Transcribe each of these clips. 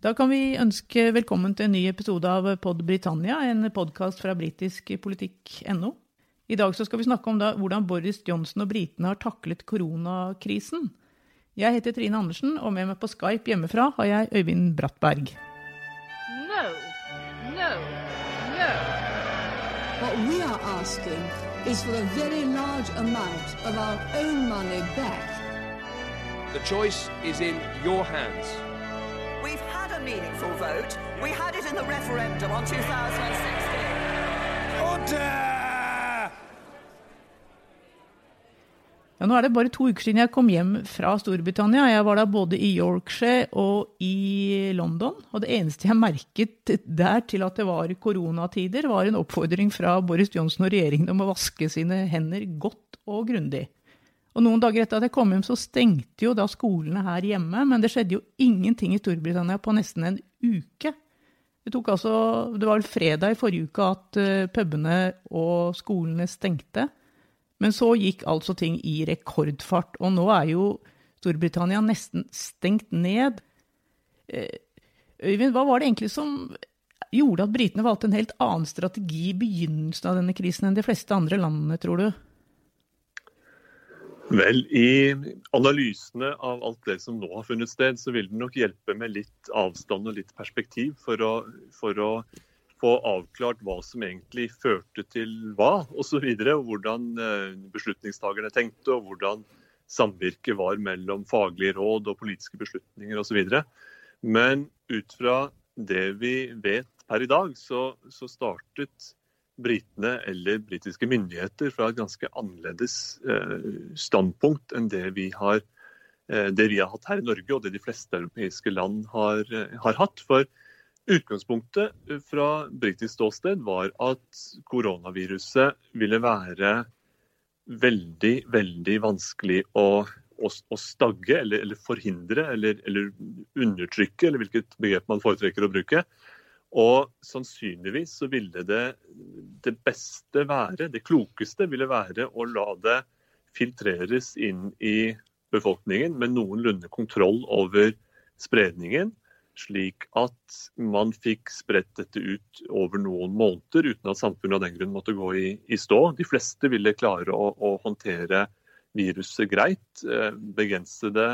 Da kan vi ønske velkommen til en ny episode av Pod Britannia, en podkast fra britiskpolitikk.no. I dag skal vi snakke om da, hvordan Boris Johnson og britene har taklet koronakrisen. Jeg heter Trine Andersen, og med meg på Skype hjemmefra har jeg Øyvind Brattberg. No, no, no. What we are asking is for a very large amount of our own money back. The choice is in your hands. A meaningful vote. We had it in the referendum on 2016. Ja, nå er det bare to uker siden jeg kom hjem fra Storbritannia. Jeg var da både i Yorkshire og i London. Og det eneste jeg merket der til at det var koronatider, var en oppfordring fra Boris Johnson og regjeringen om å vaske sine hender godt og grundig. Og noen dager etter at jeg kom hjem, så stengte jo da skolene her hjemme. Men det skjedde jo ingenting i Storbritannia på nesten en uke. Det, tok altså, det var vel fredag i forrige uke at uh, pubene og skolene stengte. Men så gikk altså ting i rekordfart. Og nå er jo Storbritannia nesten stengt ned. Uh, Øyvind, hva var det egentlig som gjorde at britene valgte en helt annen strategi i begynnelsen av denne krisen enn de fleste andre landene, tror du? Vel, I analysene av alt det som nå har funnet sted, så vil det nok hjelpe med litt avstand og litt perspektiv for å, for å få avklart hva som egentlig førte til hva, osv. Hvordan beslutningstakerne beslutningstagerne tenkte, og hvordan samvirket var mellom faglige råd og politiske beslutninger osv. Men ut fra det vi vet per i dag, så, så startet britene eller britiske myndigheter fra et ganske annerledes eh, standpunkt enn det vi, har, eh, det vi har hatt her i Norge, og det de fleste europeiske land har, eh, har hatt. For utgangspunktet fra britisk ståsted var at koronaviruset ville være veldig, veldig vanskelig å, å, stagge eller, eller forhindre eller, eller, undertrykke, eller hvilket begrep man foretrekker å bruke. Og sannsynligvis så ville det det beste være, det klokeste ville være å la det filtreres inn i befolkningen med noenlunde kontroll over spredningen, slik at man fikk spredt dette ut over noen måneder uten at samfunnet av den grunn måtte gå i, i stå. De fleste ville klare å, å håndtere viruset greit, eh, begrense det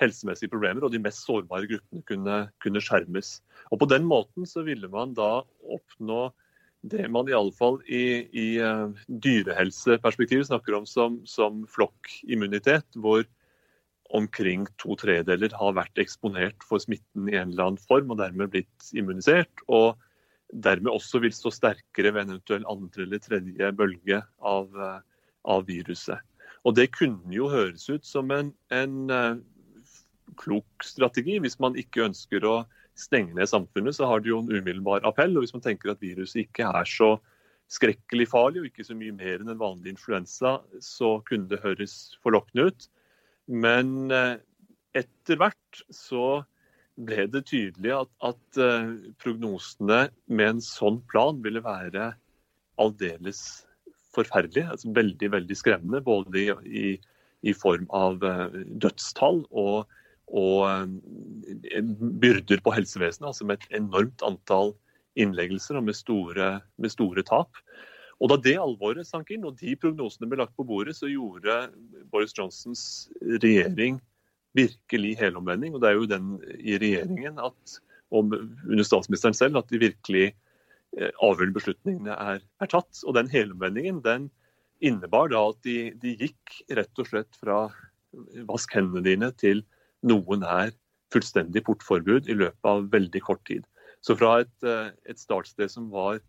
helsemessige problemer, og de mest sårbare gruppene kunne, kunne skjermes. Og På den måten så ville man da oppnå det man iallfall i, i uh, dyrehelseperspektivet snakker om som, som flokkimmunitet, hvor omkring to tredeler har vært eksponert for smitten i en eller annen form og dermed blitt immunisert. og dermed også vil stå sterkere ved en eventuell andre eller tredje bølge av, uh, av viruset. Og Det kunne jo høres ut som en, en klok strategi. Hvis man ikke ønsker å stenge ned samfunnet, så har det jo en umiddelbar appell. Og hvis man tenker at viruset ikke er så skrekkelig farlig og ikke så mye mer enn en vanlig influensa, så kunne det høres forlokkende ut. Men eh, etter hvert så ble det tydelig at, at uh, prognosene med en sånn plan ville være aldeles forferdelige. Altså veldig, veldig skremmende. Både i, i, form av uh, dødstall og og eh, byrder på helsevesenet, altså med et enormt antall innleggelser og med store, med store, tap. Og Da det alvoret sank inn og de prognosene ble lagt på bordet, så gjorde Boris Johnsons regjering virkelig helomvending. Og det er jo den i regjeringen at, og under statsministeren selv at de virkelig eh, avgjørende beslutningene er, er, tatt. Og den helomvendingen den innebar da at de, de gikk rett og slett fra vask hendene dine til noen er fullstendig portforbud i løpet av veldig kort tid. Så fra et, eh, et startsted som var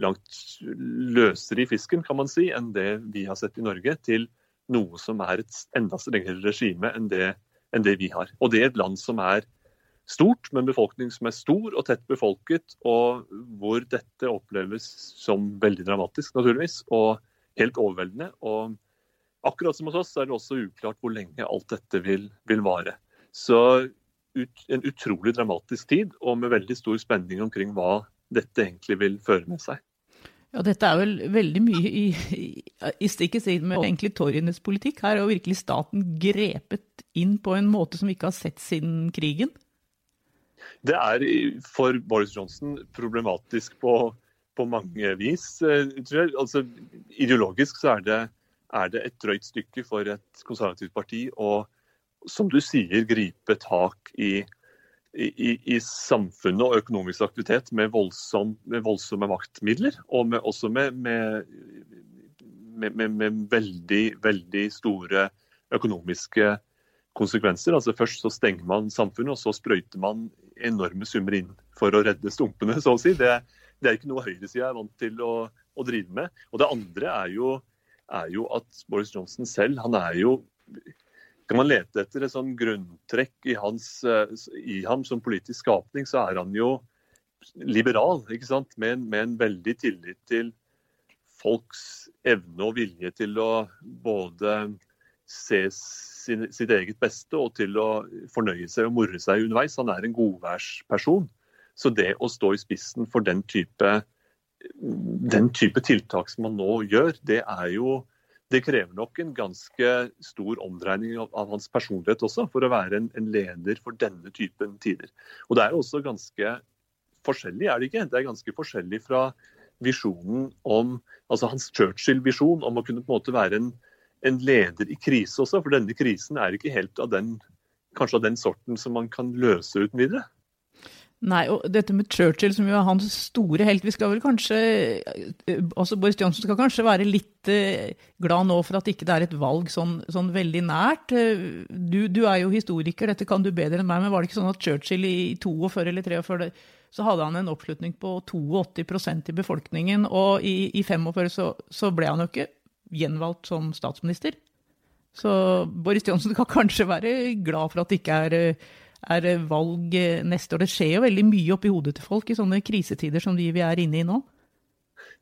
langt løsere i fisken, kan man si, enn det vi har sett i Norge, til noe som er et enda strengere regime enn det, enn det vi har. Og det er et land som er stort, med en befolkning som er stor og tett befolket, og hvor dette oppleves som veldig dramatisk, naturligvis, og helt overveldende. Og akkurat som hos oss er det også uklart hvor lenge alt dette vil, vil vare. Så ut, en utrolig dramatisk tid, og med veldig stor spenning omkring hva dette egentlig vil føre med seg. Ja, Dette er vel veldig mye i, i, i stikk i strid med egentlig Torjenes politikk. Her har virkelig staten grepet inn på en måte som vi ikke har sett siden krigen. Det er for Boris Johnson problematisk på, på mange vis. Eh, tror jeg. Altså, ideologisk så er det, er det et drøyt stykke for et konservativt parti å, som du sier, gripe tak i, i, i samfunnet og økonomisk aktivitet med, voldsom, med voldsomme maktmidler. Og med, også med, med, veldig, veldig store økonomiske konsekvenser. Altså Først så stenger man samfunnet, og så sprøyter man enorme summer inn for å redde stumpene, så å si. Det, det er ikke noe høyresida er vant til å, å, drive med. Og det andre er jo, er jo, at Boris Johnson selv, han er jo Kan man lete etter et sånn grunntrekk i, hans, i ham som politisk skapning, så er han jo liberal, ikke sant? Med, med en veldig tillit til folks evne og vilje til å både se sin, sitt eget beste og til å fornøye seg og morre seg underveis. Han er en godværsperson. Så det å stå i spissen for den type, den type tiltak som man nå gjør, det er jo det krever nok en ganske stor omdreining av, av hans personlighet også, for å være en, en, leder for denne typen tider. Og Det er også ganske forskjellig, er det ikke? Det er ganske forskjellig fra visjonen om, altså hans Churchill-visjon om å kunne på en måte være en, en leder i krise også, for denne krisen er ikke helt av den, kanskje av den sorten som man kan løse uten videre. Nei, og dette med Churchill, som jo er hans store helt Vi skal vel kanskje altså Boris Johnson skal kanskje være litt eh, glad nå for at ikke det er et valg sånn, sånn veldig nært. Du, du, er jo historiker, dette kan du bedre enn meg, men var det ikke sånn at Churchill i 42 eller 43 så hadde han en oppslutning på 82% i befolkningen, og i, i 45 så, så ble han jo ikke gjenvalgt som statsminister. Så Boris Johnson kan kanskje være glad for at det ikke er, er valg neste år. Det skjer jo veldig mye oppi hodet til folk i sånne krisetider som de vi er inne i nå.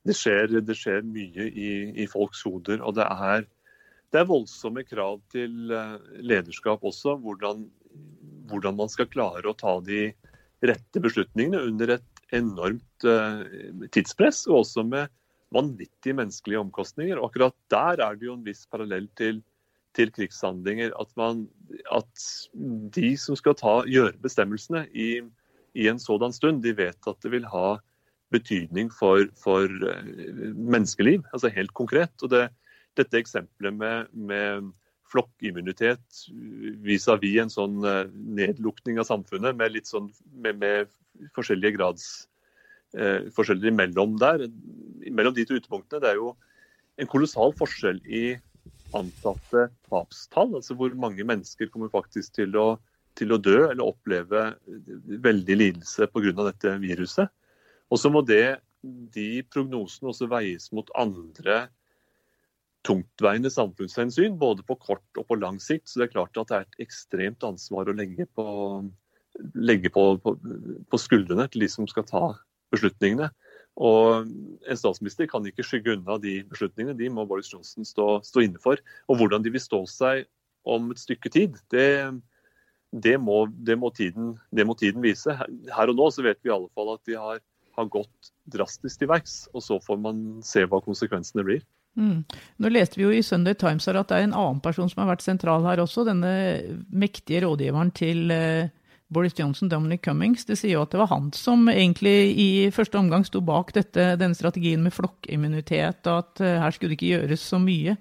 Det skjer, det skjer mye i, i, folks hoder. Og det er, det er, voldsomme krav til eh, lederskap også. Hvordan, hvordan, man skal klare å ta de rette beslutningene under et enormt uh, tidspress. Og også med vanvittige menneskelige omkostninger. og Akkurat der er det jo en viss parallell til, til krigshandlinger. At, man, at, de som skal ta, gjøre bestemmelsene i, i, en sådan stund, de vet at det vil ha betydning for, for eh, menneskeliv, altså helt konkret. Og det, dette eksempelet med, med flokkimmunitet vis-à-vis en sånn eh, nedlukning av samfunnet med, litt sånn, med, med forskjellige grads eh, forskjeller imellom der, mellom de to ytterpunktene. Det er jo en kolossal forskjell i antatte tapstall. Altså hvor mange mennesker kommer faktisk til å, til å dø eller oppleve veldig lidelse pga. dette viruset. Og så må det, de prognosene også veies mot andre tungtveiende samfunnshensyn, både på kort og på lang sikt. Så det er klart at det er et ekstremt ansvar å legge på, legge på, på, på skuldrene til de som skal ta beslutningene. Og En statsminister kan ikke skygge unna de beslutningene. De må Boris Johnson stå, stå inne for. Og hvordan de vil stå seg om et stykke tid, det, det, må, det, må, tiden, det må, tiden, vise. Her og nå så vet vi i alle fall at de har, har gått drastisk til verks. Og så får man se hva konsekvensene blir. Mm. Nå leste vi jo i Sunday Times at det er en annen person som har vært sentral her også. Denne mektige rådgiveren til eh, Boris Johnson, Dominic Cummings, det sier jo at det var han som egentlig i første omgang sto bak dette, denne strategien med flokkimmunitet, og at uh, her skulle det ikke gjøres så mye.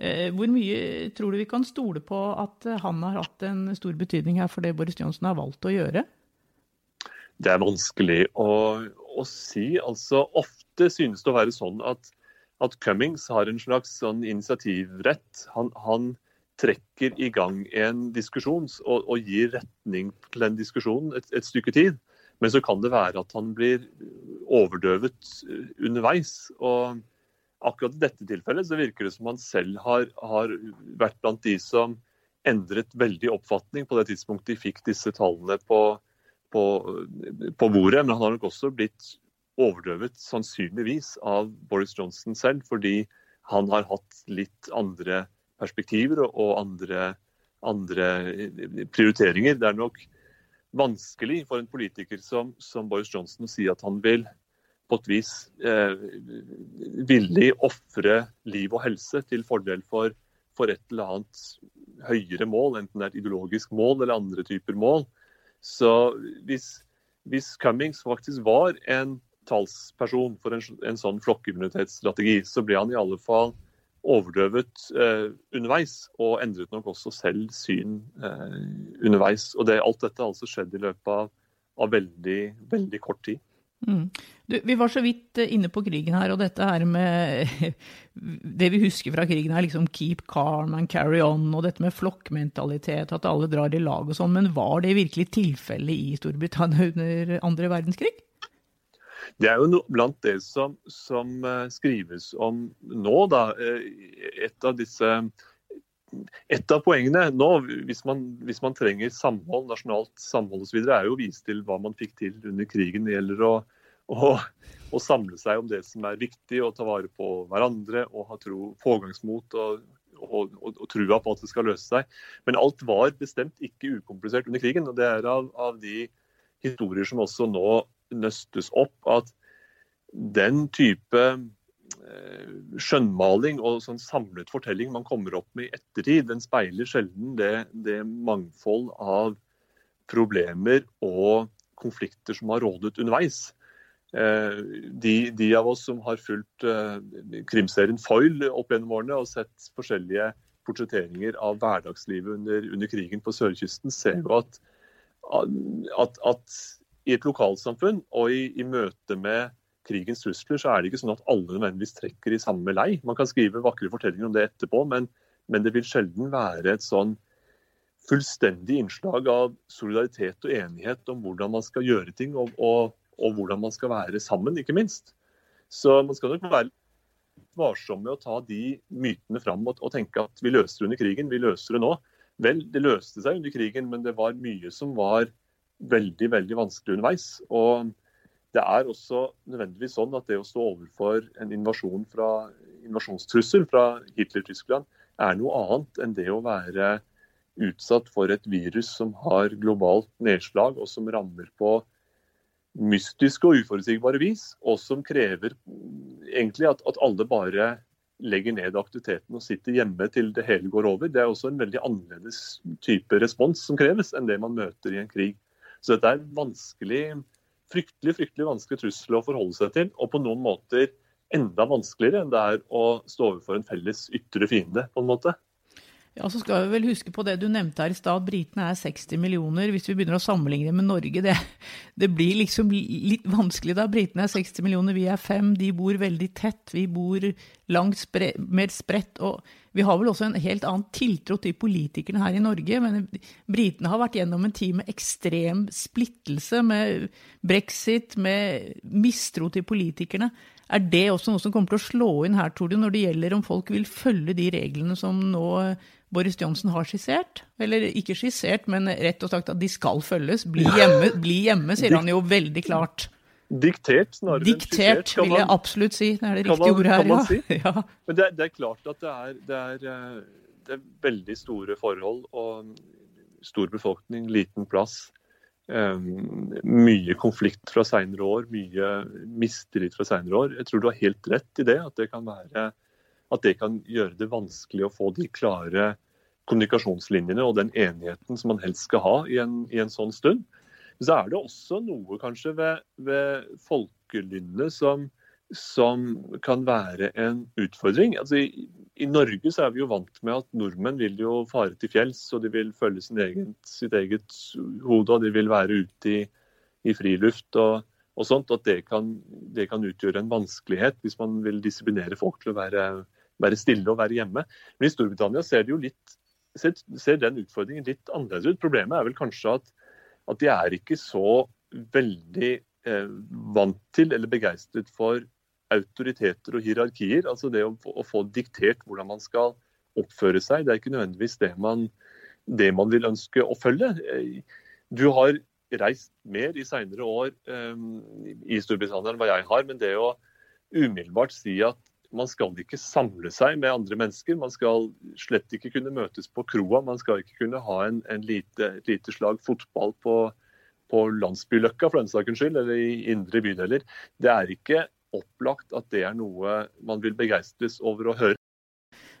Uh, hvor mye tror du vi kan stole på at uh, han har hatt en stor betydning her for det Boris Johnson har valgt å gjøre? Det er vanskelig å, å si. Altså, ofte synes det å være sånn at, at Cummings har en slags sånn initiativrett. Han, han trekker i gang en diskusjon og, og gir retning til den diskusjonen et, et, stykke tid. Men så kan det være at han blir overdøvet underveis. og Akkurat i dette tilfellet så virker det som han selv har, har vært blant de som endret veldig oppfatning på det tidspunktet de fikk disse tallene på, på, på bordet. Men han har nok også blitt overdøvet, sannsynligvis, av Boris Johnson selv, fordi han har hatt litt andre perspektiver og andre, andre prioriteringer. Det er nok vanskelig for en politiker som, som, Boris Johnson å si at han vil på et vis eh, villig ofre liv og helse til fordel for, for, et eller annet høyere mål, enten det er et ideologisk mål eller andre typer mål. Så hvis, hvis Cummings faktisk var en talsperson for en, en sånn flokkimmunitetsstrategi, så ble han i alle fall overdøvet eh, underveis, og endret nok også selv syn eh, underveis. Og det, alt dette har altså skjedd i løpet av, av veldig, veldig kort tid. Mm. Du, vi var så vidt eh, inne på krigen her, og dette her med Det vi husker fra krigen er liksom 'keep calm and carry on', og dette med flokkmentalitet, at alle drar i lag og sånn. Men var det virkelig tilfellet i Storbritannia under andre verdenskrig? Det er jo no, blant det som, som uh, skrives om nå, da. Uh, et av disse et av poengene nå, hvis man, hvis man trenger samhold, nasjonalt samhold osv., er jo å vise til hva man fikk til under krigen. Det gjelder å, å, å, samle seg om det som er viktig, og ta vare på hverandre og ha tro, pågangsmot og, og, og, og, trua på at det skal løse seg. Men alt var bestemt ikke ukomplisert under krigen. og Det er av, av de historier som også nå nøstes opp, at den type eh, skjønnmaling og sånn samlet fortelling man kommer opp med i ettertid, den speiler sjelden det, det, mangfold av problemer og konflikter som har rådet underveis. Eh, de, de av oss som har fulgt eh, krimserien Foil opp gjennom årene og sett forskjellige portretteringer av hverdagslivet under, under krigen på sørkysten, ser jo at, at, at i et lokalsamfunn og i, i møte med krigens trusler, så er det ikke sånn at alle nødvendigvis trekker i samme lei. Man kan skrive vakre fortellinger om det etterpå, men, men det vil sjelden være et sånn fullstendig innslag av solidaritet og enighet om hvordan man skal gjøre ting, og, og, og hvordan man skal være sammen, ikke minst. Så man skal nok være varsom med å ta de mytene fram og, og tenke at vi løser det under krigen, vi løser det nå. Vel, det løste seg under krigen, men det var mye som var veldig veldig vanskelig underveis. Og det er også nødvendigvis sånn at det å stå overfor en invasjon fra, invasjonstrussel fra Hitler-Tyskland er noe annet enn det å være utsatt for et virus som har globalt nedslag, og som rammer på mystiske og uforutsigbare vis, og som krever egentlig at, at alle bare legger ned aktiviteten og sitter hjemme til det hele går over. Det er også en veldig annerledes type respons som kreves enn det man møter i en krig. Så dette er vanskelig, fryktelig fryktelig vanskelig trussel å forholde seg til. Og på noen måter enda vanskeligere enn det er å stå overfor en felles ytre fiende. på en måte. Ja, så skal vi vel huske på det du nevnte her i stad, britene er 60 millioner. Hvis vi begynner å sammenligne med Norge, det, det blir liksom litt vanskelig da. Britene er 60 millioner, vi er fem. De bor veldig tett. Vi bor langt spre, mer spredt. Og vi har vel også en helt annen tiltro til politikerne her i Norge. Men britene har vært gjennom en tid med ekstrem splittelse, med brexit, med mistro til politikerne. Er det også noe som kommer til å slå inn her, tror du, når det gjelder om folk vil følge de reglene som nå Boris Johnson har skissert? Eller ikke skissert, men rett og slett at de skal følges. Bli hjemme, bli hjemme sier han jo veldig klart. Diktert, snarere Diktert, skissert, vil jeg man, absolutt si. Det er det riktige ordet her, ja. Si. ja. Men det, det, er klart at det er, det, er, eh, det er, veldig store forhold og stor befolkning, liten plass. Um, mye konflikt fra seinere år, mye mistillit fra seinere år. Jeg tror du har helt rett i det, at det kan være at det kan gjøre det vanskelig å få de klare kommunikasjonslinjene og den enigheten som man helst skal ha i en, i en sånn stund. Så er det også noe kanskje ved, ved folkelynnet som, som, kan være en utfordring. Altså, i, i, Norge så er vi jo vant med at nordmenn vil jo fare til fjells, og de vil følge egen, sitt eget hode, og de vil være ute i, i friluft. og og sånt, at det kan, det kan, utgjøre en vanskelighet hvis man vil disiplinere folk til å være være stille og være hjemme. Men i Storbritannia ser, det jo litt, ser, ser den utfordringen litt annerledes ut. Problemet er vel kanskje at, at de er ikke så veldig eh, vant til eller begeistret for autoriteter og hierarkier. Altså det å, å, få diktert hvordan man skal oppføre seg. Det er ikke nødvendigvis det man, det man vil ønske å følge. Du har reist mer i seinere år um, i Storbritannia enn hva jeg har, men det å umiddelbart si at man skal ikke samle seg med andre mennesker. Man skal slett ikke kunne møtes på kroa. Man skal ikke kunne ha en, en lite, lite slag fotball på, på landsbyløkka for den saks skyld, eller i indre bydeler. Det er ikke opplagt at det er noe man vil begeistres over å høre.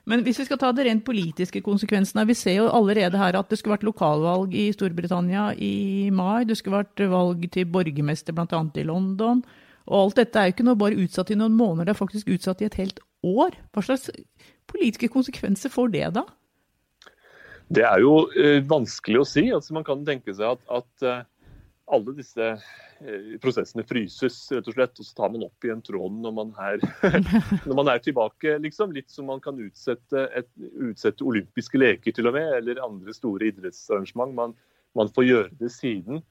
Men hvis vi skal ta det rent politiske konsekvensene, vi ser jo allerede her at det skulle vært lokalvalg i Storbritannia i mai, det skulle vært valg til borgermester bl.a. i London. Og alt dette er jo ikke noe bare utsatt i noen måneder, det er faktisk utsatt i et helt år. Hva slags politiske konsekvenser får det da? Det er jo eh, vanskelig å si. Altså, man kan tenke seg at, at eh, alle disse eh, prosessene fryses, rett og slett, og så tar man opp igjen tråden når man er, når man er tilbake. Liksom. Litt som man kan utsette, et, utsette, olympiske leker til og med, eller andre store idrettsarrangement. Man, man får gjøre det siden.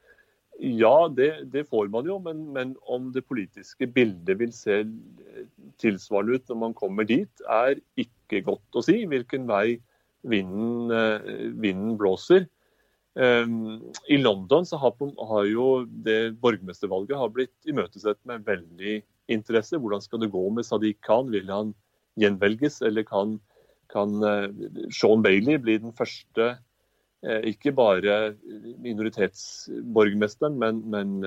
Ja, det, det får man jo, men, men, om det politiske bildet vil se tilsvarende ut når man kommer dit, er ikke godt å si. Hvilken vei vinden, eh, vinden blåser. Um, I London har, har, jo det borgermestervalget har blitt imøtesett med veldig interesse. Hvordan skal det gå med Sadiq Khan? Vil han gjenvelges, eller kan, kan uh, Sean Bailey bli den første ikke bare minoritetsborgermesteren, men, men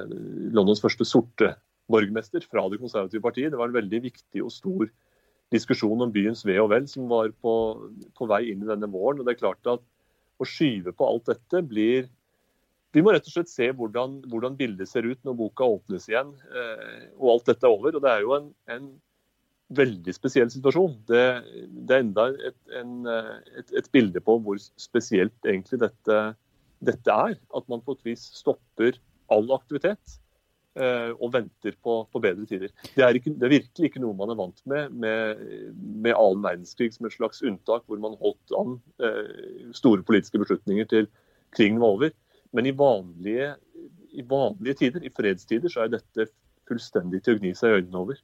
Londons første sorte borgermester fra Det konservative partiet? Det var en veldig viktig og stor diskusjon om byens ve og vel som var på, på vei inn i denne våren. og det er klart at å skyve på alt dette blir Vi må rett og slett se hvordan, hvordan bildet ser ut når boka åpnes igjen eh, og alt dette er over. og Det er jo en, en veldig spesiell situasjon. Det, det er enda et, en, et, et, bilde på hvor spesielt egentlig dette, dette er. At man på et vis stopper all aktivitet eh, og venter på, på, bedre tider. Det er, ikke, det er, virkelig ikke noe man er vant med med, med annen verdenskrig som et slags unntak, hvor man holdt an eh, store politiske beslutninger til krigen var over. Men i vanlige, i vanlige tider, i fredstider, så er dette fullstendig til å gni seg i øynene over.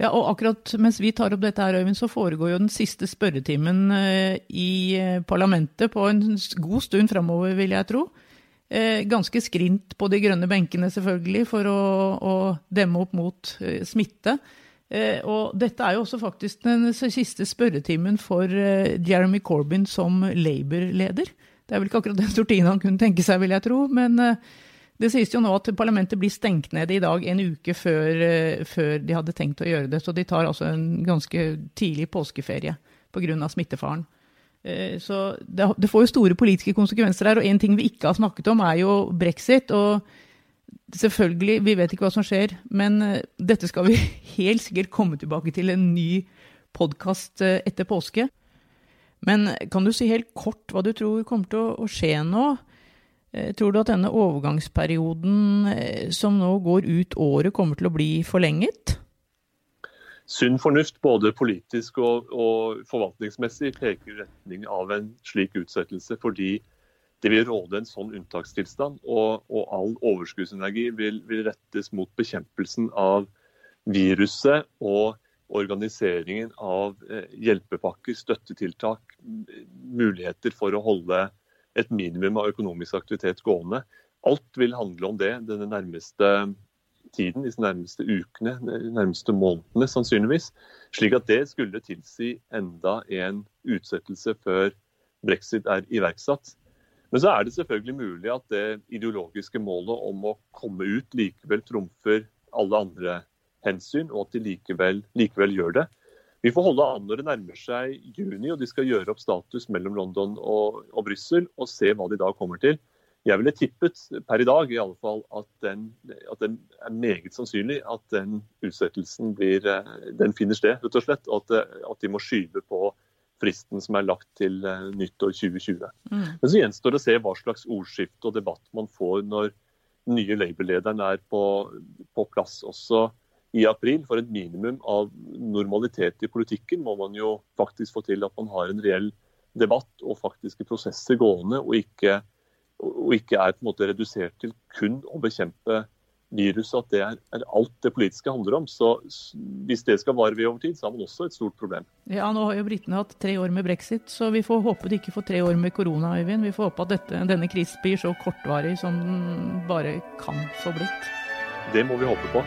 Ja, og akkurat mens vi tar opp dette her, Øyvind, så foregår jo den siste spørretimen eh, i eh, parlamentet på en god stund framover, vil jeg tro. Eh, ganske skrint på de grønne benkene, selvfølgelig, for å, å demme opp mot smitte. Og dette er jo også faktisk den siste spørretimen for Jeremy Corbyn som Labour-leder. Det er vel ikke akkurat den sortinen han kunne tenke seg, vil jeg tro. Men det sies jo nå at parlamentet blir stengt ned i dag en uke før, før de hadde tenkt å gjøre det. Så de tar altså en ganske tidlig påskeferie pga. smittefaren. Så det, det, får jo store politiske konsekvenser her. Og en ting vi ikke har snakket om, er jo brexit. og Selvfølgelig, vi vet ikke hva som skjer, men dette skal vi helt sikkert komme tilbake til en ny podkast etter påske. Men kan du si helt kort hva du tror kommer til å skje nå? Tror du at denne overgangsperioden som nå går ut året, kommer til å bli forlenget? Sunn fornuft både politisk og, og forvaltningsmessig peker i retning av en slik utsettelse, fordi det vil råde en sånn unntakstilstand, og, og all overskuddsenergi vil, vil, rettes mot bekjempelsen av viruset og organiseringen av eh, hjelpepakker, støttetiltak, muligheter for å holde et minimum av økonomisk aktivitet gående. Alt vil handle om det denne nærmeste tiden, disse nærmeste ukene, de nærmeste månedene sannsynligvis. Slik at det skulle tilsi enda en utsettelse før brexit er iverksatt. Men så er det selvfølgelig mulig at det ideologiske målet om å komme ut likevel trumfer alle andre hensyn, og at de likevel, likevel gjør det. Vi får holde an når det nærmer seg juni og de skal gjøre opp status mellom London og, og Brussel, og se hva de da kommer til. Jeg ville tippet per i dag i alle fall at, den, at det er meget sannsynlig at den utsettelsen blir, eh, den finner sted, rett og slett. Og at, at, de må skyve på fristen som er lagt til eh, nyttår 2020. Mm. Men så gjenstår det å se hva slags ordskifte og debatt man får når den nye Labour-lederen er på, på plass også i april. For et minimum av normalitet i politikken må man jo faktisk få til at man har en reell debatt og faktiske prosesser gående, og ikke, og ikke er på en måte redusert til kun å bekjempe viruset. At det er, er, alt det politiske handler om. Så hvis det skal vare ved over tid, så har man også et stort problem. Ja, nå har jo britene hatt tre år med brexit, så vi får håpe de ikke får tre år med korona, Øyvind. Vi får håpe at dette, denne krisen blir så kortvarig som den bare kan få blitt. Det må vi håpe på.